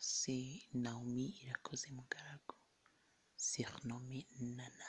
c'est Naomi Irakoze Mugaragu surnommée Nana